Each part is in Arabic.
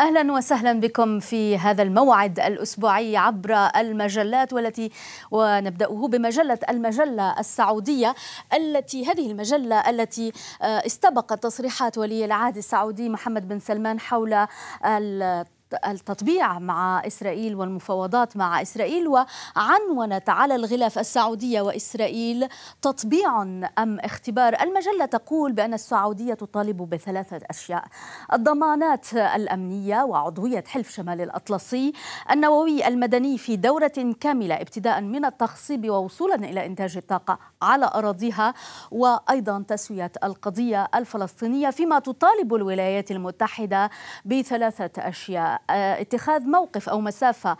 أهلا وسهلا بكم في هذا الموعد الأسبوعي عبر المجلات والتي ونبدأه بمجلة المجلة السعودية التي هذه المجلة التي استبقت تصريحات ولي العهد السعودي محمد بن سلمان حول التطبيع مع إسرائيل والمفاوضات مع إسرائيل وعنونت على الغلاف السعودية وإسرائيل تطبيع أم اختبار. المجلة تقول بأن السعودية تطالب بثلاثة أشياء الضمانات الأمنية وعضوية حلف شمال الأطلسي النووي المدني في دورة كاملة ابتداء من التخصيب ووصولا إلى إنتاج الطاقة على أراضيها وأيضا تسوية القضية الفلسطينية فيما تطالب الولايات المتحدة بثلاثة أشياء. اتخاذ موقف أو مسافة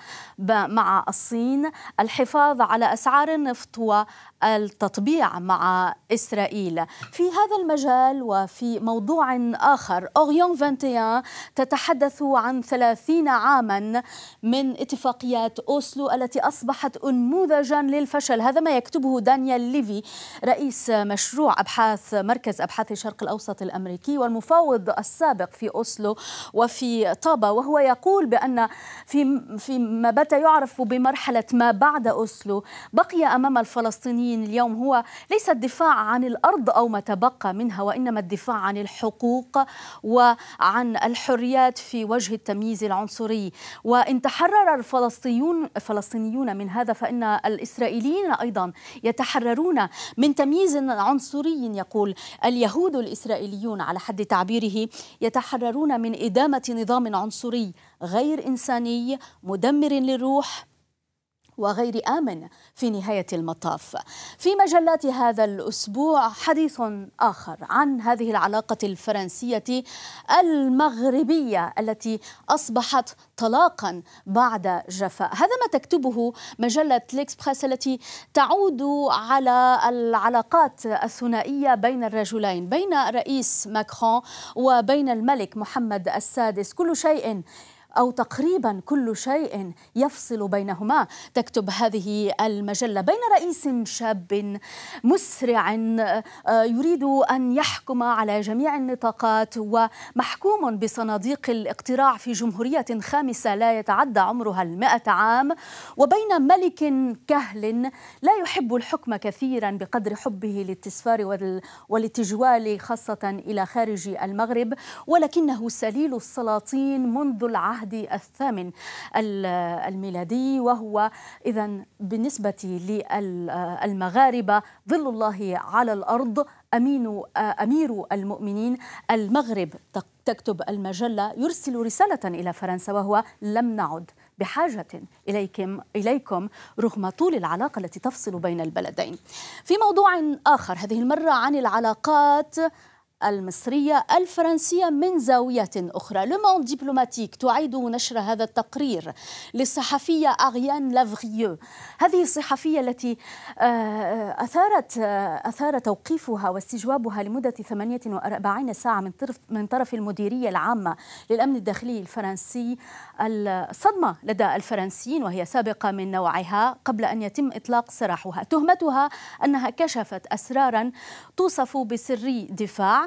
مع الصين، الحفاظ على أسعار النفط والتطبيع مع إسرائيل. في هذا المجال وفي موضوع آخر أوريان 21 تتحدث عن 30 عاما من اتفاقيات أوسلو التي أصبحت انموذجا للفشل، هذا ما يكتبه دانيال ليفي رئيس مشروع أبحاث مركز أبحاث الشرق الأوسط الأمريكي والمفاوض السابق في أوسلو وفي طابا وهو يقول بأن في في ما بات يعرف بمرحلة ما بعد أوسلو بقي أمام الفلسطينيين اليوم هو ليس الدفاع عن الأرض أو ما تبقى منها وإنما الدفاع عن الحقوق وعن الحريات في وجه التمييز العنصري. وإن تحرر الفلسطينيون الفلسطينيون من هذا فإن الإسرائيليين أيضا يتحررون من تمييز عنصري يقول اليهود الإسرائيليون على حد تعبيره يتحررون من إدامة نظام عنصري. غير إنساني مدمر للروح وغير آمن في نهاية المطاف. في مجلات هذا الأسبوع حديث آخر عن هذه العلاقة الفرنسية المغربية التي أصبحت طلاقا بعد جفاء. هذا ما تكتبه مجلة ليكسبريس التي تعود على العلاقات الثنائية بين الرجلين، بين الرئيس ماكرون وبين الملك محمد السادس، كل شيء أو تقريبا كل شيء يفصل بينهما. تكتب هذه المجلة بين رئيس شاب مسرع آه، يريد أن يحكم على جميع النطاقات ومحكوم بصناديق الاقتراع في جمهورية خامسة لا يتعدى عمرها المئة عام. وبين ملك كهل لا يحب الحكم كثيرا بقدر حبه للتسفار والتجوال خاصة إلى خارج المغرب. ولكنه سليل السلاطين منذ العهد العهد الثامن الميلادي وهو إذا بالنسبة للمغاربة ظل الله على الأرض أمين أمير المؤمنين المغرب تكتب المجلة يرسل رسالة إلى فرنسا وهو لم نعد بحاجة إليكم إليكم رغم طول العلاقة التي تفصل بين البلدين. في موضوع آخر هذه المرة عن العلاقات المصرية الفرنسية من زاوية أخرى. لومون ديبلوماتيك تعيد نشر هذا التقرير للصحفية أغيان لافغيو هذه الصحفية التي آه، أثارت آه، أثار توقيفها واستجوابها لمدة 48 ساعة من طرف من طرف المديرية العامة للأمن الداخلي الفرنسي الصدمة لدى الفرنسيين وهي سابقة من نوعها قبل أن يتم إطلاق سراحها. تهمتها أنها كشفت أسرارا توصف بسري دفاع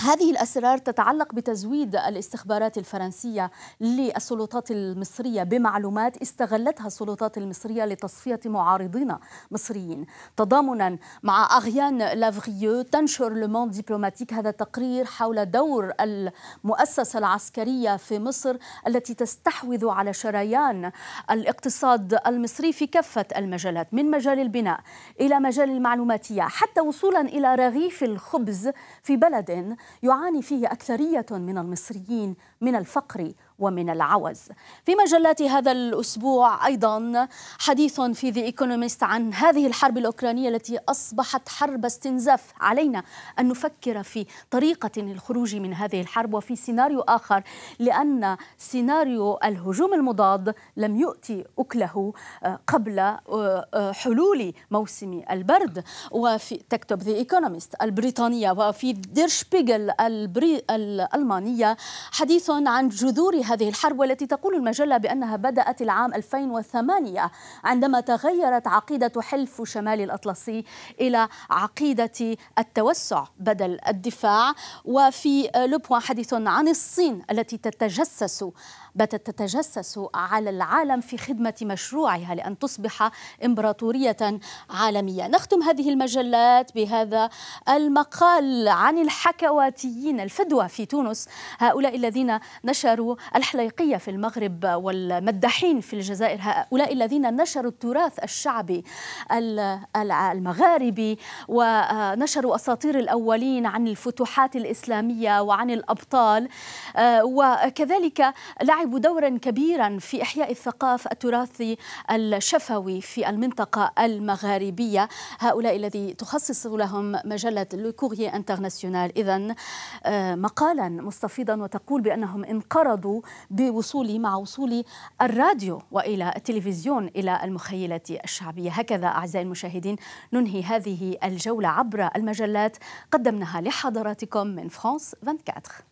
هذه الأسرار تتعلق بتزويد الاستخبارات الفرنسية للسلطات المصرية بمعلومات استغلتها السلطات المصرية لتصفية معارضين مصريين. تضامنا مع أغيان لافغيو تنشر لومون ديبلوماتيك هذا التقرير حول دور المؤسسة العسكرية في مصر التي تستحوذ على شريان الاقتصاد المصري في كافة المجالات من مجال البناء إلى مجال المعلوماتية حتى وصولا إلى رغيف الخبز في بلد يعاني فيه أكثرية من المصريين من الفقر ومن العوز. في مجلات هذا الأسبوع أيضا حديث في ذا إيكونوميست عن هذه الحرب الأوكرانية التي أصبحت حرب استنزاف. علينا أن نفكر في طريقة للخروج من هذه الحرب وفي سيناريو آخر لأن سيناريو الهجوم المضاد لم يؤتي أكله آه، قبل آه، آه، حلول موسم البرد. وفي تكتب ذا إيكونوميست البريطانية وفي دير شبيغل الألمانية حديث عن جذور هذه الحرب والتي تقول المجلة بأنها بدأت العام 2008 عندما تغيرت عقيدة حلف شمال الأطلسي إلى عقيدة التوسع بدل الدفاع. وفي لوبوان حديث عن الصين التي تتجسس باتت تتجسس على العالم في خدمة مشروعها لأن تصبح إمبراطورية عالمية. نختم هذه المجلات بهذا المقال عن الحكواتيين الفدوى في تونس. هؤلاء الذين نشروا الحليقية في المغرب والمداحين في الجزائر هؤلاء الذين نشروا التراث الشعبي المغاربي ونشروا أساطير الأولين عن الفتوحات الإسلامية وعن الأبطال. وكذلك لعبوا دورا كبيرا في إحياء الثقافة التراثي الشفوي في المنطقة المغاربية. هؤلاء الذي تخصص لهم مجلة لو كوريي انترناسيونال إذا آه، مقالا مستفيضا وتقول بأنهم انقرضوا بوصول مع وصول الراديو وإلى التلفزيون إلى المخيلة الشعبية. هكذا أعزائي المشاهدين ننهي هذه الجولة عبر المجلات. قدمناها لحضراتكم من فرانس 24